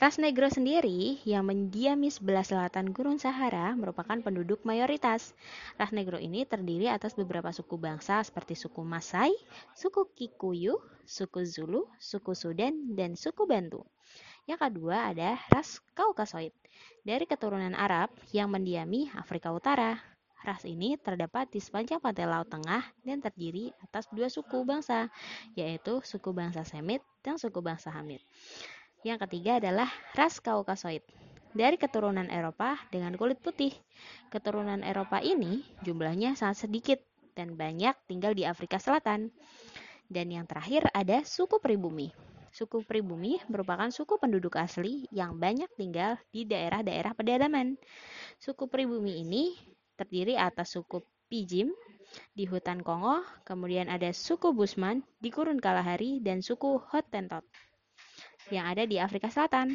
Ras Negro sendiri yang mendiami sebelah selatan Gurun Sahara merupakan penduduk mayoritas. Ras Negro ini terdiri atas beberapa suku bangsa seperti suku Masai, suku Kikuyu, suku Zulu, suku Sudan, dan suku Bantu. Yang kedua ada ras Kaukasoid dari keturunan Arab yang mendiami Afrika Utara. Ras ini terdapat di sepanjang pantai Laut Tengah dan terdiri atas dua suku bangsa, yaitu suku bangsa Semit dan suku bangsa Hamid. Yang ketiga adalah ras Kaukasoid dari keturunan Eropa dengan kulit putih. Keturunan Eropa ini jumlahnya sangat sedikit dan banyak tinggal di Afrika Selatan. Dan yang terakhir ada suku pribumi. Suku pribumi merupakan suku penduduk asli yang banyak tinggal di daerah-daerah pedalaman. Suku pribumi ini terdiri atas suku Pijim di hutan Kongo, kemudian ada suku Busman di Gurun Kalahari, dan suku Hottentot yang ada di Afrika Selatan.